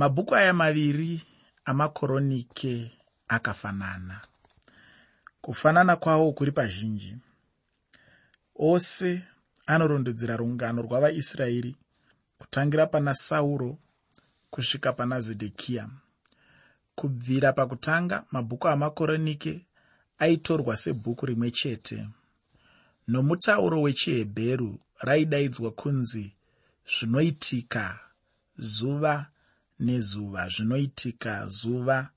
mabhuku aya maviri amakoronike akafanana. Kufanana kwawo kuri pazhinji. Ose anorondedzera rungano rwavaisraeri kutangira pana sauro kusvika pana zedhekiya kubvira pakutanga mabhuku amakoronike aitorwa sebhuku rimwe chete. Nomutauro wechihebheru raidaidzwa kunzi zvinoitika zuva nezuva. Zvinoitika zuva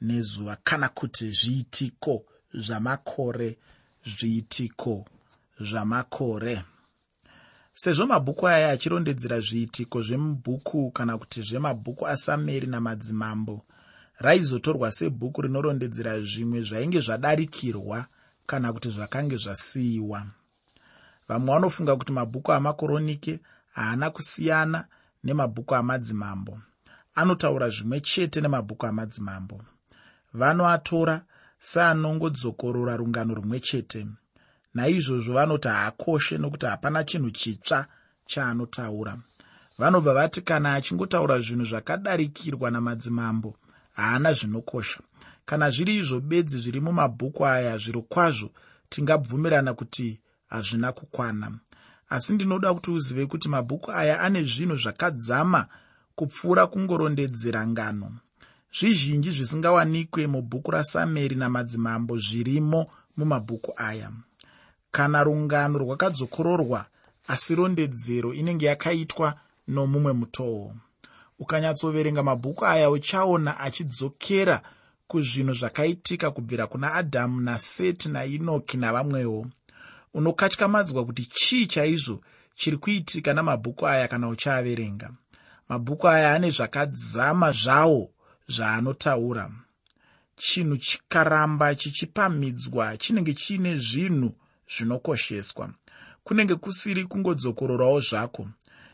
nezuva kana kuti zviitiko zvamakore zviitiko zvamakore. Sezvo mabhuku aya achirondedzera zviitiko zvemubhuku kana kuti zvemabhuku asameri namadzimambo raizotorwa sebhuku rinorondedzera zvimwe zvainge zvadarikirwa kana kuti zvakange zvasiyiwa. Vamwe vanofunga kuti mabhuku amakoronike haana kusiyana nemabhuku amadzimambo anotaura zvimwe chete nemabhuku amadzimambo. Vanoatora seanongodzokorora rungano rumwe chete. Naizvozvo vanoti haakoshe nokuti hapana chinhu chitsva chaanotaura. Vanobva vati kana achingotaura zvinhu zvakadarikirwa namadzimambo haana zvinokosha. Kana zviri izvo bedzi zviri mumabhuku aya zviro kwazvo tingabvumirana kuti hazvina kukwana. Asi ndinoda kuti uzive kuti mabhuku aya ane zvinhu zvakadzama kupfuura kungorondedzera ngano. Zvizhinji zvisingawanikwe mubhuku rasameri namadzimambo zvirimo mumabhuku aya. Kana rungano rwakadzokororwa asi rondedzero inenge yakaitwa nomumwe mutoo ukanyatsoverenga mabhuku aya uchaona achidzokera kuzvinhu zvakaitika kubvira kuna adhamu naseti nainoki navamwewo unokatyamadzwa kuti chii chaizvo chiri kuitika namabhuku aya kana uchaaverenga mabhuku aya ane zvakadzama zvawo zvaanotaura. Chinhu chikaramba chichipamhidzwa chinenge chiine zvinhu zvinokosheswa. Kunenge kusiri kungodzokororawo zvako.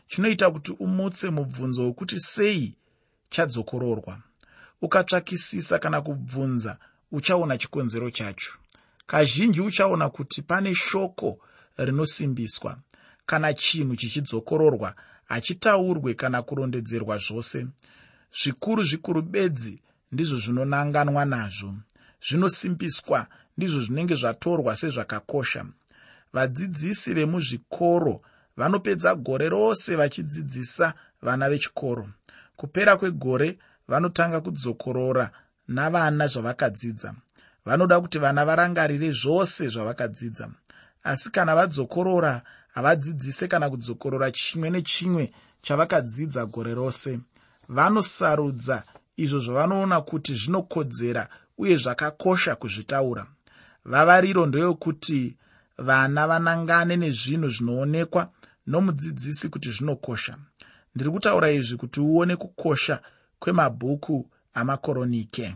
Chinoita kuti umutse mubvunzo wekuti sei chadzokororwa. Ukatsvakisisa kana kubvunza uchaona chikonzero chacho. Kazhinji uchaona kuti pane shoko rinosimbiswa. Kana chinhu chichidzokororwa hachitaurwe kana kurondedzerwa zvose. Zvikuru zvikuru bedzi ndizvo zvinonanganwa nazvo. Zvinosimbiswa ndizvo zvinenge zvatorwa sezvakakosha. Vadzidzisi vemuzvikoro vanopedza gore rose vachidzidzisa vana vechikoro. Kupera kwegore vanotanga kudzokorora navana zvavakadzidza. Vanoda kuti vana varangarire zvose zvavakadzidza. Asi kana vadzokorora havadzidzise kana kudzokorora chimwe nechimwe chavakadzidza gore rose. Vanosarudza izvo zvavanoona kuti zvinokodzera uye zvakakosha kuzvitaura. Vavariro ndeyokuti vana vanangane nezvinhu zvinoonekwa nomudzidzisi kuti zvinokosha. Ndiri kutaura izvi kuti uone kukosha kwemabhuku amakoronike.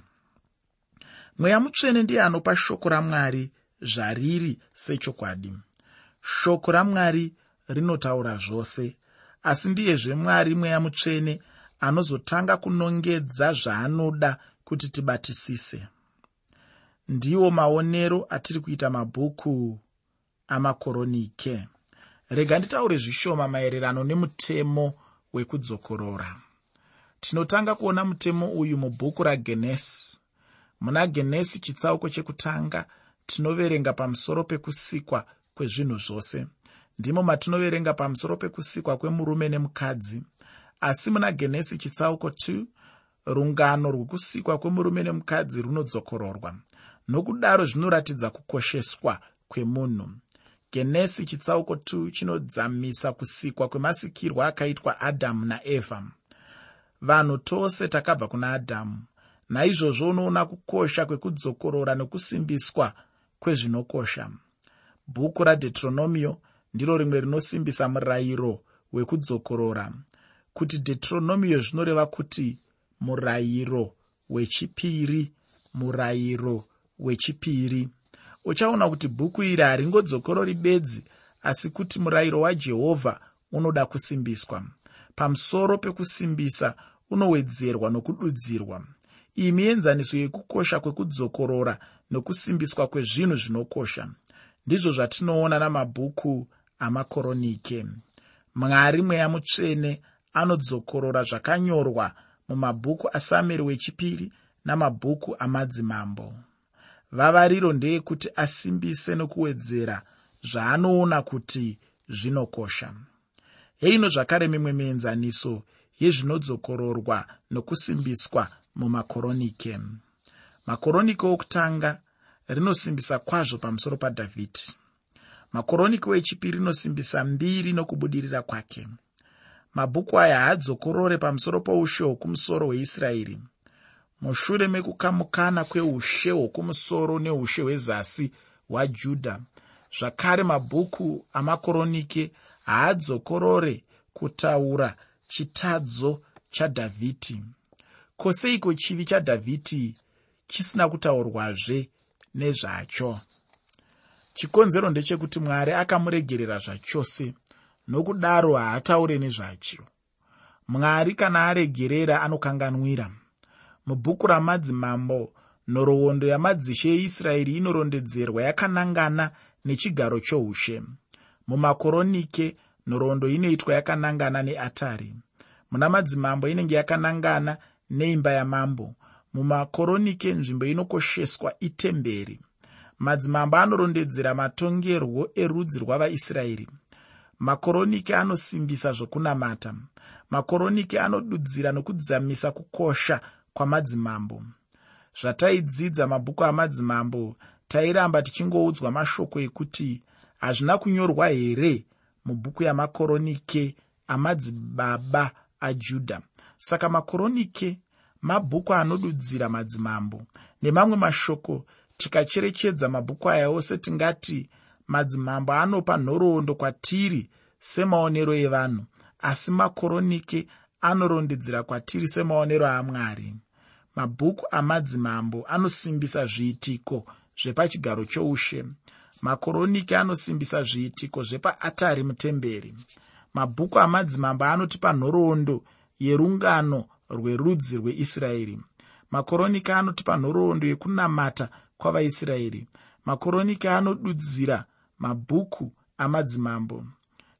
Mweya mutsvene ndiye anopa shoko ramwari zvariri sechokwadi shoko ramwari rinotaura zvose. Asi ndiyezve mwari mweya mutsvene anozotanga kunongedza zvaanoda kuti tibatisise. Ndiwo maonero atiri kuita mabhuku amakoronike. Rega nditaure zvishoma maererano nemutemo wekudzokorora. Tinotanga kuona mutemo uyu mubhuku ragenesi muna genesi chitsauko chekutanga tinoverenga pamusoro pekusikwa kwezvinhu zvose. Ndimo matinoverenga pamusoro pekusikwa kwemurume nemukadzi. Asi muna genesi chitsauko 2 rungano rwekusikwa kwemurume nemukadzi runodzokororwa nokudaro zvinoratidza kukosheswa kwemunhu. Genesi chitsauko 2 chinodzamisa kusikwa kwemasikirwo akaitwa adhamu naevha vanhu tose takabva kuna adhamu naizvozvo unoona kukosha kwekudzokorora nekusimbiswa kwezvinokosha bhuku radhetronomio ndiro rimwe rinosimbisa murayiro wekudzokorora kuti dhetronomio zvinoreva kuti murayiro wechipiri murayiro wechipiri. Uchaona kuti bhuku iri haringodzokorori bedzi asi kuti murayiro wajehovha unoda kusimbiswa. Pamusoro pekusimbisa unowedzerwa nokududzirwa. Iyi mienzaniso yekukosha kwekudzokorora nokusimbiswa kwezvinhu zvinokosha ndizvo zvatinoona namabhuku amakoronike. Mwari mweya mutsvene anodzokorora zvakanyorwa mumabhuku asamueri wechipiri namabhuku amadzimambo. Vavariro ndeyekuti asimbise nokuwedzera zvaanoona kuti zvinokosha. Heino zvakare mimwe mienzaniso yezvinodzokororwa nokusimbiswa mumakoronike. Makoronike okutanga rinosimbisa kwazvo pamusoro padhavhidhi makoronike wechipiri rinosimbisa mbiri nokubudirira kwake. Mabhuku aya haadzokorore pamusoro poushe hwokumusoro hweisraeri. Mushure mekukamukana kweushe hwokumusoro neushe hwezasi hwajudha zvakare mabhuku amakoronike haadzokorore kutaura chitadzo chadhavhidhi koseiko chivi chadhavhidhi chisina kutaurwazve nezvacho. Chikonzero ndechekuti mwari akamuregerera zvachose nokudaro haataure nezvacho. Mwari kana aregerera anokanganwira. Mubhuku ramadzimambo nhoroondo yamadzishe eisraeri inorondedzerwa yakanangana nechigaro choushe. Mumakoronike nhoroondo inoitwa yakanangana neatari. Muna madzimambo inenge yakanangana neimba yamambo mumakoronike nzvimbo inokosheswa itemberi. Madzimambo anorondedzera matongerwo erudzi rwavaisraeri. Makoronike anosimbisa zvokunamata. Makoronike anodudzira nokudzamisa kukosha kwamadzimambo. Zvataidzidza mabhuku amadzimambo tairamba tichingoudzwa mashoko ekuti hazvina kunyorwa here mubhuku yamakoronike amadzibaba ajudha. Saka makoronike mabhuku anodudzira madzimambo nemamwe mashoko tikacherechedza mabhuku aya ose tingati madzimambo anopa nhoroondo kwatiri semaonero evanhu asi makoronike anorondedzera kwatiri semaonero amwari mabhuku amadzimambo anosimbisa zviitiko zvepachigaro choushe. Makoronike anosimbisa zviitiko zvepaatari mutemberi. Mabhuku amadzimambo anotipa nhoroondo yerungano rwerudzi rweisraeri. Makoronike anotipa nhoroondo yekunamata kwavaisraeri. Makoronike anodudzira mabhuku amadzimambo.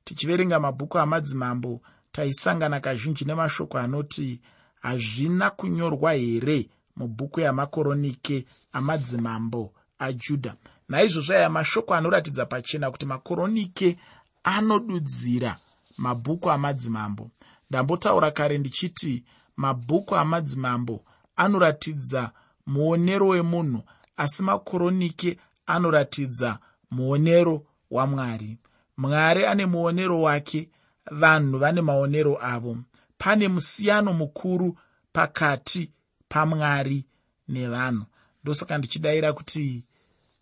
Tichiverenga mabhuku amadzimambo taisangana kazhinji nemashoko anoti hazvina kunyorwa here mubhuku yamakoronike amadzimambo ajudha? Naizvozvo aya mashoko anoratidza pachena kuti makoronike anodudzira mabhuku amadzimambo. Ndambotaura kare ndichiti mabhuku amadzimambo anoratidza muonero wemunhu asi makoronike anoratidza muonero wamwari. Mwari ane muonero wake vanhu vane maonero avo. Pane musiyano mukuru pakati pamwari nevanhu. Ndosaka ndichidayira kuti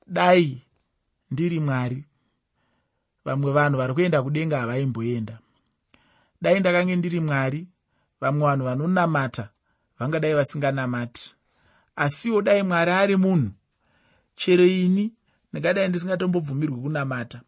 dai ndiri mwari. Vamwe vanhu vari kuenda kudenga havaimboenda dai ndakange ndiri mwari vamwe vanhu vanonamata vangadai vasinganamati. Asiwo dai mwari ari munhu. Chero ini ndingadai ndisingatombobvumirwi kunamata.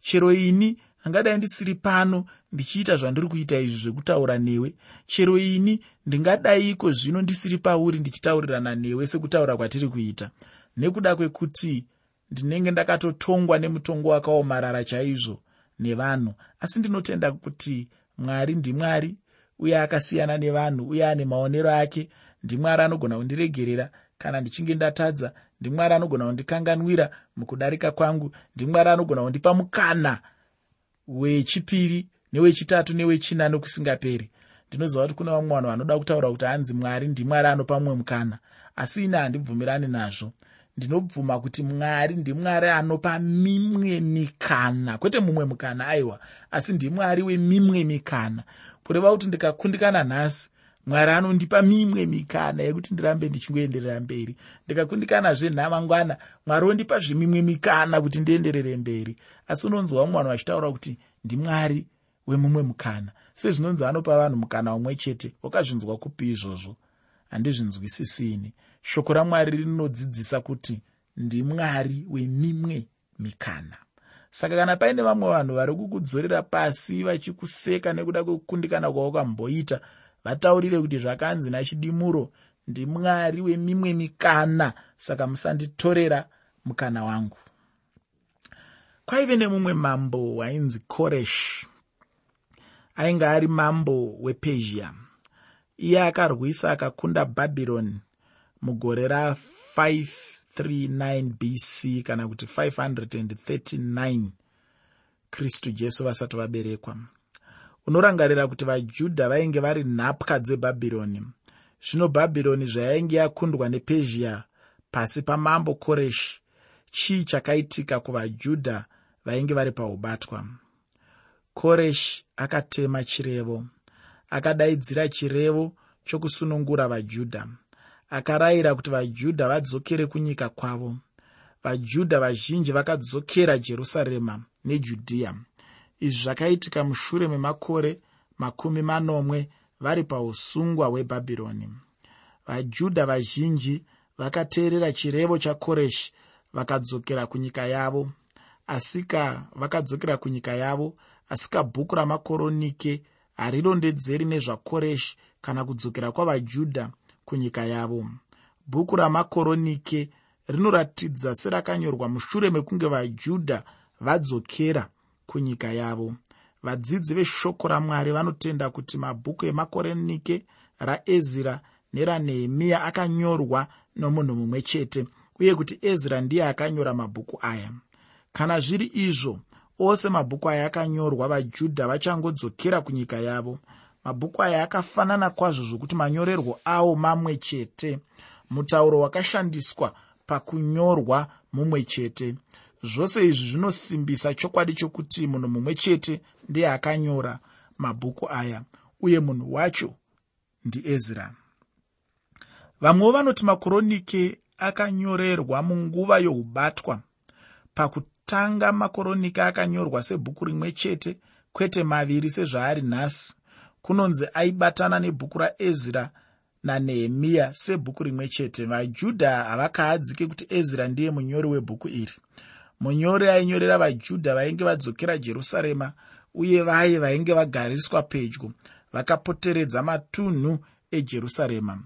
Chero ini hangadai ndisiri pano ndichiita zvandiri kuita izvi zvekutaura newe. Chero ini ndingadaiko zvino ndisiri pauri ndichitaurirana newe sekutaura kwatiri kuita? Nekuda kwekuti ndinenge ndakatotongwa nemutongo wakaomarara chaizvo nevanhu. Asi ndinotenda kuti mwari ndimwari uye akasiyana nevanhu uye ane maonero ake ndimwari anogona kundiregerera. Kana ndichinge ndatadza ndimwari anogona kundikanganwira mukudarika kwangu ndimwari anogona kundipa mukana wechipiri newechitatu newechina nokusingaperi. Ndinoziva kuti kuna vamwe vanhu vanoda kutaura kuti hanzi mwari ndimwari anopa mumwe mukana asi ine handibvumirani nazvo. Ndinobvuma kuti mwari ndimwari anopa mimwe mikana kwete mumwe mukana aiwa asi ndimwari wemimwe mikana kureva kuti ndikakundikana nhasi. Mwari anondipa mimwe mikana yekuti ndirambe ndichingoenderera mberi. Ndikakundikanazve nhamangwana mwari ondipa zvemimwe mikana kuti ndienderere mberi. Asi unonzwa vamwe vanhu vachitaura kuti ndimwari wemumwe mukana. Sezvinonzi anopa vanhu mukana umwe chete wakazvinzwa kupi izvozvo? Handizvinzwisisini shoko ramwari rinodzidzisa kuti ndimwari wemimwe mikana saka kana paine vamwe vanhu vari kukudzorera pasi vachikuseka nekuda kwekukundikana kwavakamboita vataurire kuti zvakanzi nachidimuro ndimwari wemimwe mikana saka musanditorera mukana wangu. Kwaive nemumwe mambo ainzi koresh. Ainge ari mambo wepezhia. Iye akarwisa akakunda bhabhironi mugore ra539 bc kana kuti 539 kristu jesu vasati vaberekwa. Unorangarira kuti vajudha vainge vari nhapwa dzebhabhironi. Zvino bhabhironi zvayainge yakundwa nepezhia pasi pamambo koreshi chii chakaitika kuvajudha vainge vari paubatwa? Koreshi akatema chirevo akadaidzira chirevo chokusunungura vajudha akarayira kuti vajudha vadzokere kunyika kwavo. Vajudha vazhinji vakadzokera jerusarema nejudhiya izvi zvakaitika mushure memakore makumi manomwe vari pausungwa hwebhabhironi. Vajudha vazhinji vakateerera chirevo chakoreshi vakadzokera kunyika yavo. Asika vakadzokera kunyika yavo asika bhuku ramakoronike harirondedzeri nezvakoreshi kana kudzokera kwavajudha kunyika yavo. Bhuku ramakoronike rinoratidza serakanyorwa mushure mekunge vajudha vadzokera kunyika yavo. Vadzidzi veshoko ramwari vanotenda kuti mabhuku emakoronike raezira neranehemiya akanyorwa nomunhu mumwe chete uye kuti ezra ndiye akanyora mabhuku aya. Kana zviri izvo ose mabhuku aya akanyorwa vajudha vachangodzokera kunyika yavo mabhuku aya akafanana kwazvo zvokuti manyorerwo avo mamwe chete. Mutauro wakashandiswa pakunyorwa mumwe chete. Zvose izvi zvinosimbisa chokwadi chokuti munhu mumwe chete ndiye akanyora mabhuku aya uye munhu wacho ndiezra vamwewo vanoti makoronike akanyorerwa munguva youbatwa pakutanga makoronike akanyorwa sebhuku rimwe chete kwete maviri sezvaari nhasi kunonzi aibatana nebhuku raezra nanehemiya sebhuku rimwe chete. Vajudha havakaadzike kuti ezra ndiye munyori webhuku iri. Munyori ainyorera vajudha vainge vadzokera jerusarema uye vaye vainge vagariswa pedyo vakapoteredza matunhu ejerusarema.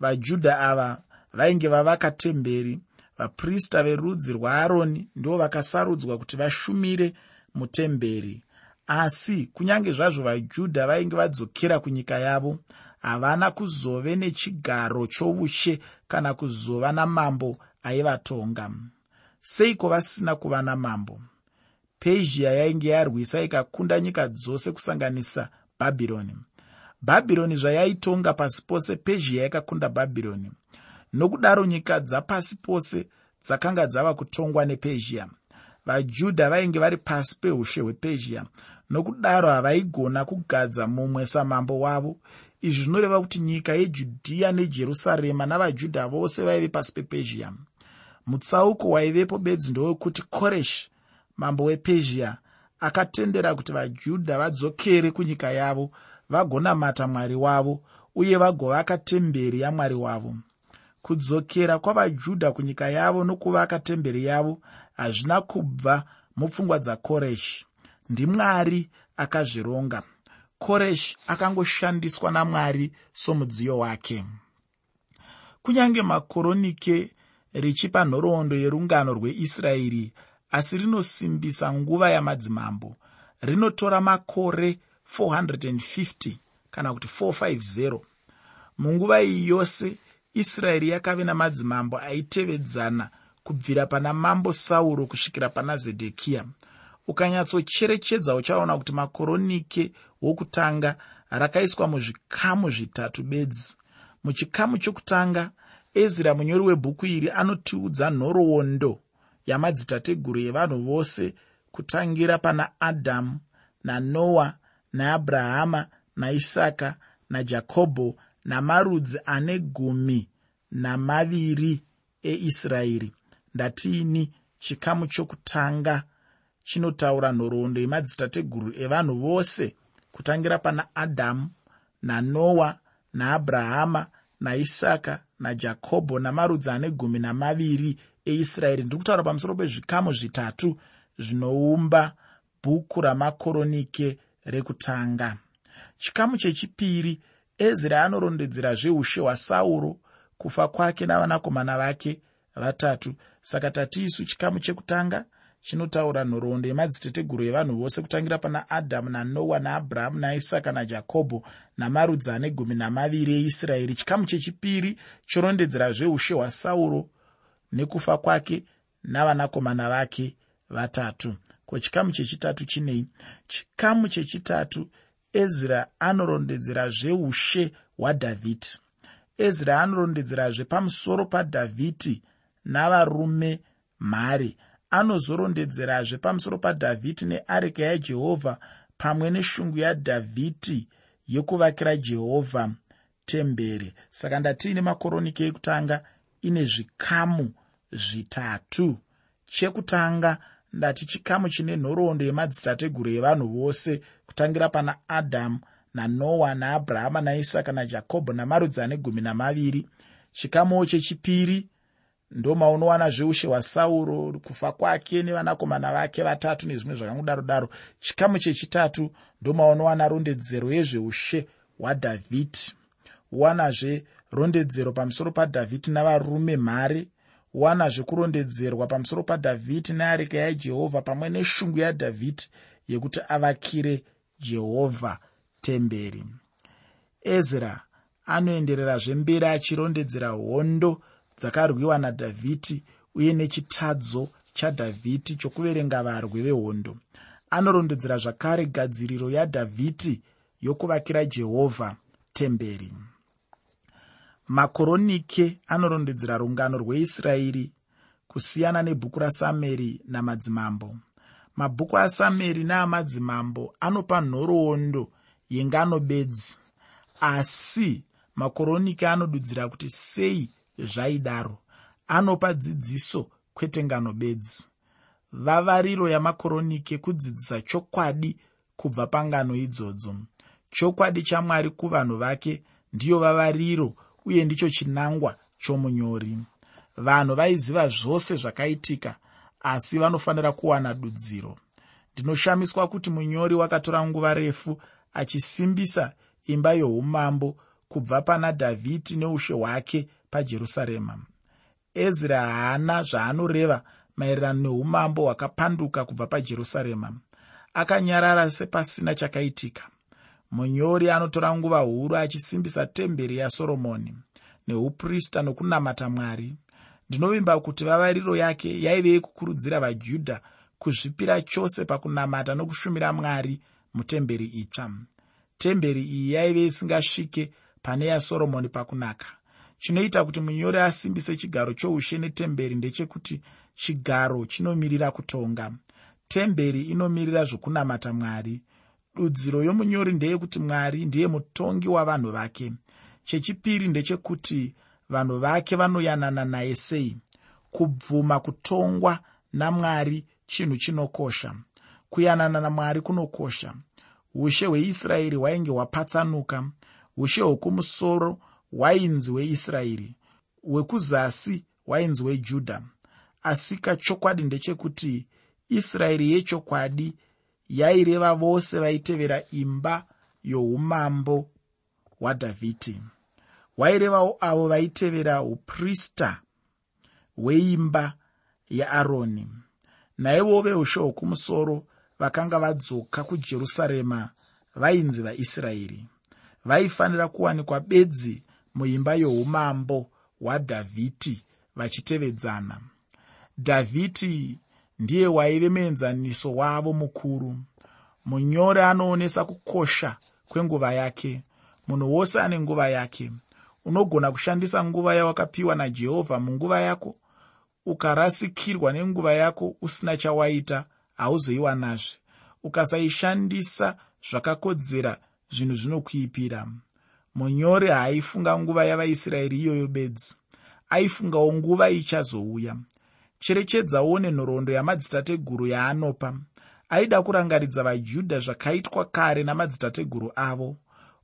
Vajudha ava vainge vavaka temberi vaprista verudzi rwaaroni ndo vakasarudzwa kuti vashumire mutemberi asi kunyange zvazvo vajudha vainge vadzokera kunyika yavo havana kuzove nechigaro choushe kana kuzova namambo aivatonga. Seiko vasina kuva namambo? Pezhia yainge yarwisa ikakunda nyika dzose kusanganisa bhabhironi bhabhironi zvayaitonga pasi pose pezhia yakakunda bhabhironi nokudaro nyika dzapasi pose dzakanga dzava kutongwa nepezhia. Vajudha vainge vari pasi peushe hwepezhia nokudaro havaigona kugadza mumwe samambo wavo. Izvi zvinoreva kuti nyika yejudhiya nejerusarema navajudha vose vaive pasi pepezhia. Mutsauko waivepo bedzi ndowekuti koreshi mambo wepezhia akatendera kuti vajudha vadzokere kunyika yavo vagonamata mwari wavo uye vagovaka temberi yamwari wavo. Kudzokera kwavajudha kunyika yavo nokuvaka temberi yavo hazvina kubva mupfungwa dzakoreshi ndimwari akazvironga. Koreshi akangoshandiswa namwari somudziyo wake. Kunyange makoronike richipa nhoroondo yerungano rweisraeri asi rinosimbisa nguva yamadzimambo. Rinotora makore 450 kana kuti 450 munguva iyi yose israeri yakave namadzimambo aitevedzana kubvira pana mambo sauro kusvikira pana zedhekiya ukanyatsocherechedza uchaona kuti makoronike wokutanga rakaiswa muzvikamu zvitatu bedzi. Muchikamu chokutanga ezra munyori webhuku iri anotiudza nhoroondo yamadzitateguru evanhu vose kutangira pana adhamu nanoa naabrahama naisaka najakobho namarudzi ane gumi namaviri eisraeri. Ndatiini chikamu chokutanga chinotaura nhoroondo yemadzitateguru evanhu vose kutangira pana adhamu nanoa naabrahama naisaka najakobho namarudzi ane gumi namaviri eisraeri. Ndiri kutaura pamusoro pezvikamu zvitatu zvinoumba bhuku ramakoronike rekutanga. Chikamu chechipiri ezra anorondedzera zveushe hwasauro kufa kwake navanakomana vake vatatu. Saka tatiisu chikamu chekutanga chinotaura nhoroondo yemadziteteguru evanhu vose kutangira pana adhamu nanoa naabrahama naisaka najakobho namarudzi ane gumi namaviri eisraeri. Chikamu chechipiri chorondedzera zveushe hwasauro nekufa kwake navanakomana vake vatatu. Ko chikamu chechitatu chinei? Chikamu chechitatu ezra anorondedzera zveushe hwadhavhidhi. Ezra anorondedzerazve pamusoro padhavhidhi navarume mhare anozorondedzerazve pamusoro padhavhidhi neareka yajehovha pamwe neshungu yadhavhidhi yekuvakira jehovha temberi. Saka ndatiine makoroniki ekutanga ine zvikamu zvitatu. Chekutanga ndati chikamu chine nhoroondo yemadzitateguru evanhu vose kutangira pana adhamu nanoa naabrahama naisaka najakobho namarudzi ane gumi namaviri. Chikamuwo chechipiri ndomaunowana zveushe hwasauro kufa kwake nevanakomana vake vatatu nezvimwe zvakangodaro daro. Chikamu chechitatu ndomaunowana rondedzero yezveushe hwadhavhidhi. Wanazve rondedzero pamusoro padhavhidhi navarume mhare. Wanazve kurondedzerwa pamusoro padhavhidhi neareka yajehovha pamwe neshungu yadhavhidhi yekuti avakire jehovha temberi. Ezra anoendererazve mberi achirondedzera hondo dzakarwiwa nadhavhidhi uye nechitadzo chadhavhidhi chokuverenga varwi vehondo. Anorondedzera zvakare gadziriro yadhavhidhi yokuvakira jehovha temberi. Makoronike anorondedzera rungano rweisraeri kusiyana nebhuku rasameri namadzimambo. Mabhuku asameri neamadzimambo anopa nhoroondo yengano bedzi asi makoronike anodudzira kuti sei zvaidaro. Anopa dzidziso kwete ngano bedzi. Vavariro yamakoronike kudzidzisa chokwadi kubva pangano idzodzo. Chokwadi chamwari kuvanhu vake ndiyo vavariro uye ndicho chinangwa chomunyori. Vanhu vaiziva zvose zvakaitika asi vanofanira kuwana dudziro. Ndinoshamiswa kuti munyori wakatora nguva refu achisimbisa imba youmambo kubva pana dhavhidhi neushe hwake pajerusarema. Ezra haana zvaanoreva maererano neumambo hwakapanduka kubva pajerusarema. Akanyarara sepasina chakaitika. Munyori anotora nguva huru achisimbisa temberi yasoromoni neuprista nokunamata mwari. Ndinovimba kuti vavariro yake yaive yekukurudzira vajudha kuzvipira chose pakunamata nokushumira mwari mutemberi itsva. Temberi iyi yaive isingasvike pane yasoromoni pakunaka chinoita kuti munyori asimbise chigaro choushe netemberi ndechekuti chigaro chinomirira kutonga. Temberi inomirira zvokunamata mwari. Dudziro yomunyori ndeyekuti mwari ndiye mutongi wavanhu vake. Chechipiri ndechekuti vanhu vake vanoyanana naye sei. Kubvuma kutongwa namwari chinhu chinokosha. Kuyanana namwari kunokosha. Ushe hweisraeri hwainge hwapatsanuka. Ushe hwekumusoro hwainzi hweisraeri hwekuzasi hwainzi hwejudha asi kachokwadi ndechekuti israeri yechokwadi yaireva vose vaitevera imba youmambo hwadhavhidhi. Hwairevawo avo vaitevera uprista hweimba yaaroni naivo veushe hwokumusoro vakanga vadzoka kujerusarema vainzi vaisraeri. Vaifanira kuwanikwa bedzi muimba youmambo hwadhavhidhi vachitevedzana. Dhavhidhi ndiye waive muenzaniso wavo mukuru. Munyori anoonesa kukosha kwenguva yake. Munhu wose ane nguva yake. Unogona kushandisa nguva yawakapiwa najehovha munguva yako. Ukarasikirwa nenguva yako usina chawaita hauzoiwanazve ukasaishandisa zvakakodzera zvinhu zvinokuipira munyori haaifunga nguva yavaisraeri iyoyo bedzi. Aifungawo nguva ichazouya. Cherechedzawo nenhoroondo yamadzitateguru yaanopa. Aida kurangaridza vajudha zvakaitwa kare namadzitateguru avo.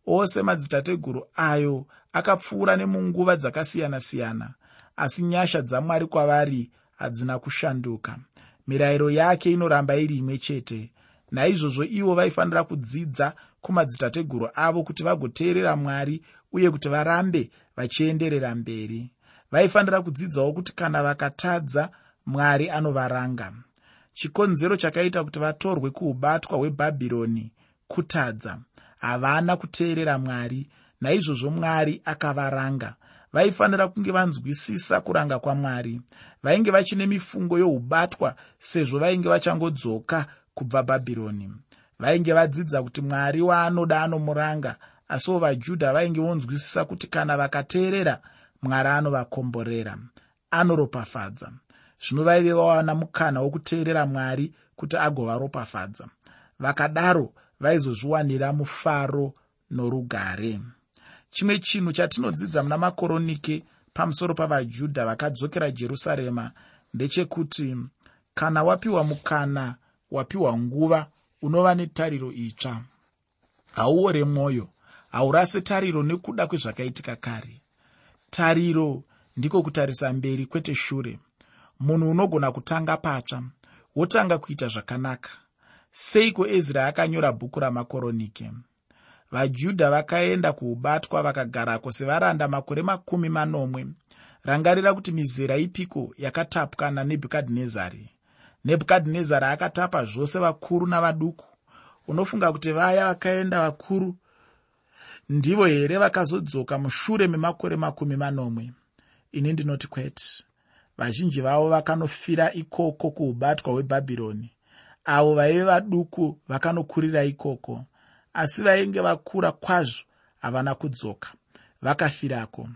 Ose madzitateguru ayo akapfuura nemunguva dzakasiyana-siyana asi nyasha dzamwari kwavari hadzina kushanduka. Mirayiro yake inoramba iri imwe chete naizvozvo ivo vaifanira kudzidza kumadzitateguru avo kuti vagoteerera mwari uye kuti varambe vachienderera mberi. Vaifanira kudzidzawo kuti kana vakatadza mwari anovaranga. Chikonzero chakaita kuti vatorwe kuubatwa hwebhabhironi kutadza. Havana kuteerera mwari naizvozvo mwari akavaranga. Vaifanira kunge vanzwisisa kuranga kwamwari. Vainge vachine mifungo youbatwa sezvo vainge vachangodzoka kubva bhabhironi vainge vadzidza kuti mwari waanoda anomuranga asiwo vajudha vainge vonzwisisa kuti kana vakateerera mwari anovakomborera anoropafadza. Zvino vaive vawana mukana wokuteerera mwari kuti agovaropafadza. Vakadaro vaizozviwanira mufaro norugare. Chimwe chinhu chatinodzidza muna makoronike pamusoro pavajudha vakadzokera jerusarema ndechekuti kana wapiwa mukana wapiwa nguva unova netariro itsva. Hauore mwoyo haurase tariro nekuda kwezvakaitika kare. Tariro ndiko kutarisa mberi kwete shure. Munhu unogona kutanga patsva wotanga kuita zvakanaka. Seiko ezra akanyora bhuku ramakoronike? Vajudha vakaenda kuubatwa vakagarako sevaranda makore makumi manomwe. Rangarira kuti mizera ipiko yakatapwa nanebhukadhinezari nebhukadhinezari akatapa zvose vakuru navaduku. Unofunga kuti vaya vakaenda vakuru ndivo here vakazodzoka mushure memakore makumi manomwe? Ini ndinoti kwete. Vazhinji vavo vakanofira ikoko kuubatwa hwebhabhironi. Avo vaive vaduku vakanokurira ikoko. Asi vainge vakura kwazvo havana kudzoka. Vakafirako.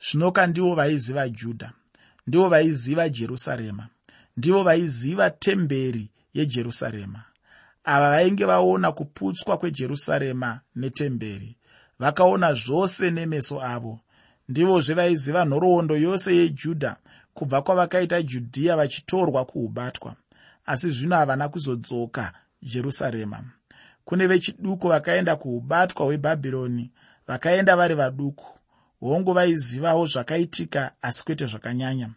Zvinoka ndivo vaiziva judha. Ndivo vaiziva jerusarema ndivo vaiziva temberi yejerusarema. Ava vainge vaona kuputswa kwejerusarema netemberi vakaona zvose nemeso avo. Ndivozve vaiziva nhoroondo yose yejudha kubva kwavakaita judhiya vachitorwa kuubatwa asi zvino havana kuzodzoka jerusarema. Kune vechiduku vakaenda kuubatwa hwebhabhironi vakaenda vari vaduku. Hongu vaizivawo zvakaitika asi kwete zvakanyanya.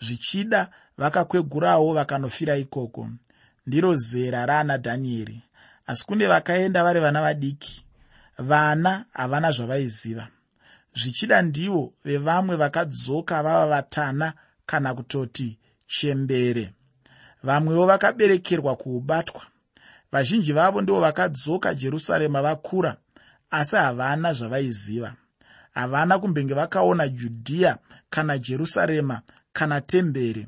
Zvichida vakakwegurawo vakanofira ikoko. Ndiro zera raana dhanieri. Asi kune vakaenda vari vana vadiki vana havana zvavaiziva. Zvichida ndivo vevamwe vakadzoka vava vatana kana kutoti chembere. Vamwewo vakaberekerwa kuubatwa. Vazhinji vavo ndivo vakadzoka jerusarema vakura asi havana zvavaiziva. Havana kumbenge vakaona judhiya kana jerusarema kana temberi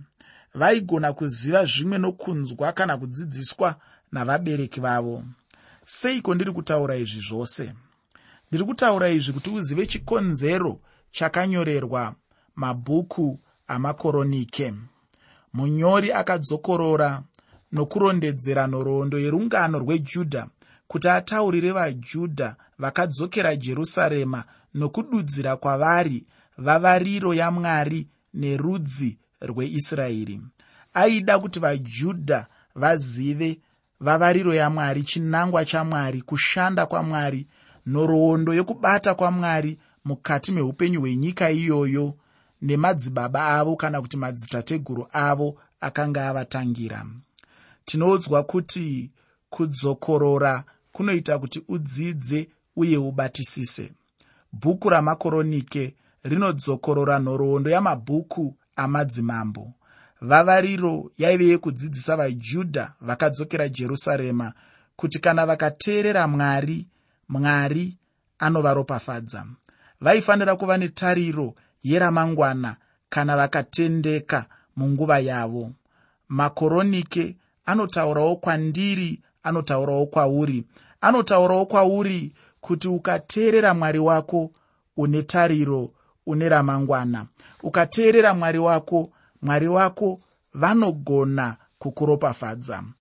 vaigona kuziva zvimwe nokunzwa kana kudzidziswa navabereki vavo. Seiko ndiri kutaura izvi zvose? Ndiri kutaura izvi kuti uzive chikonzero chakanyorerwa mabhuku amakoronike. Munyori akadzokorora nokurondedzera nhoroondo yerungano rwejudha kuti ataurire vajudha vakadzokera jerusarema nokududzira kwavari vavariro yamwari nerudzi rweisraeri. Aida kuti vajudha vazive vavariro yamwari chinangwa chamwari kushanda kwamwari nhoroondo yokubata kwamwari mukati meupenyu hwenyika iyoyo nemadzibaba avo kana kuti madzitateguru avo akanga avatangira. Tinoudzwa kuti kudzokorora kunoita kuti udzidze uye ubatisise. Bhuku ramakoronike rinodzokorora nhoroondo yamabhuku amadzimambo. Vavariro yaive yekudzidzisa vajudha vakadzokera jerusarema kuti kana vakateerera mwari mwari anovaropafadza. Vaifanira kuva netariro yeramangwana kana vakatendeka munguva yavo. Makoronike anotaurawo kwandiri anotaurawo kwauri. Anotaurawo kwauri kuti ukateerera mwari wako une tariro une ramangwana. Ukateerera mwari wako mwari wako vanogona kukuropafadza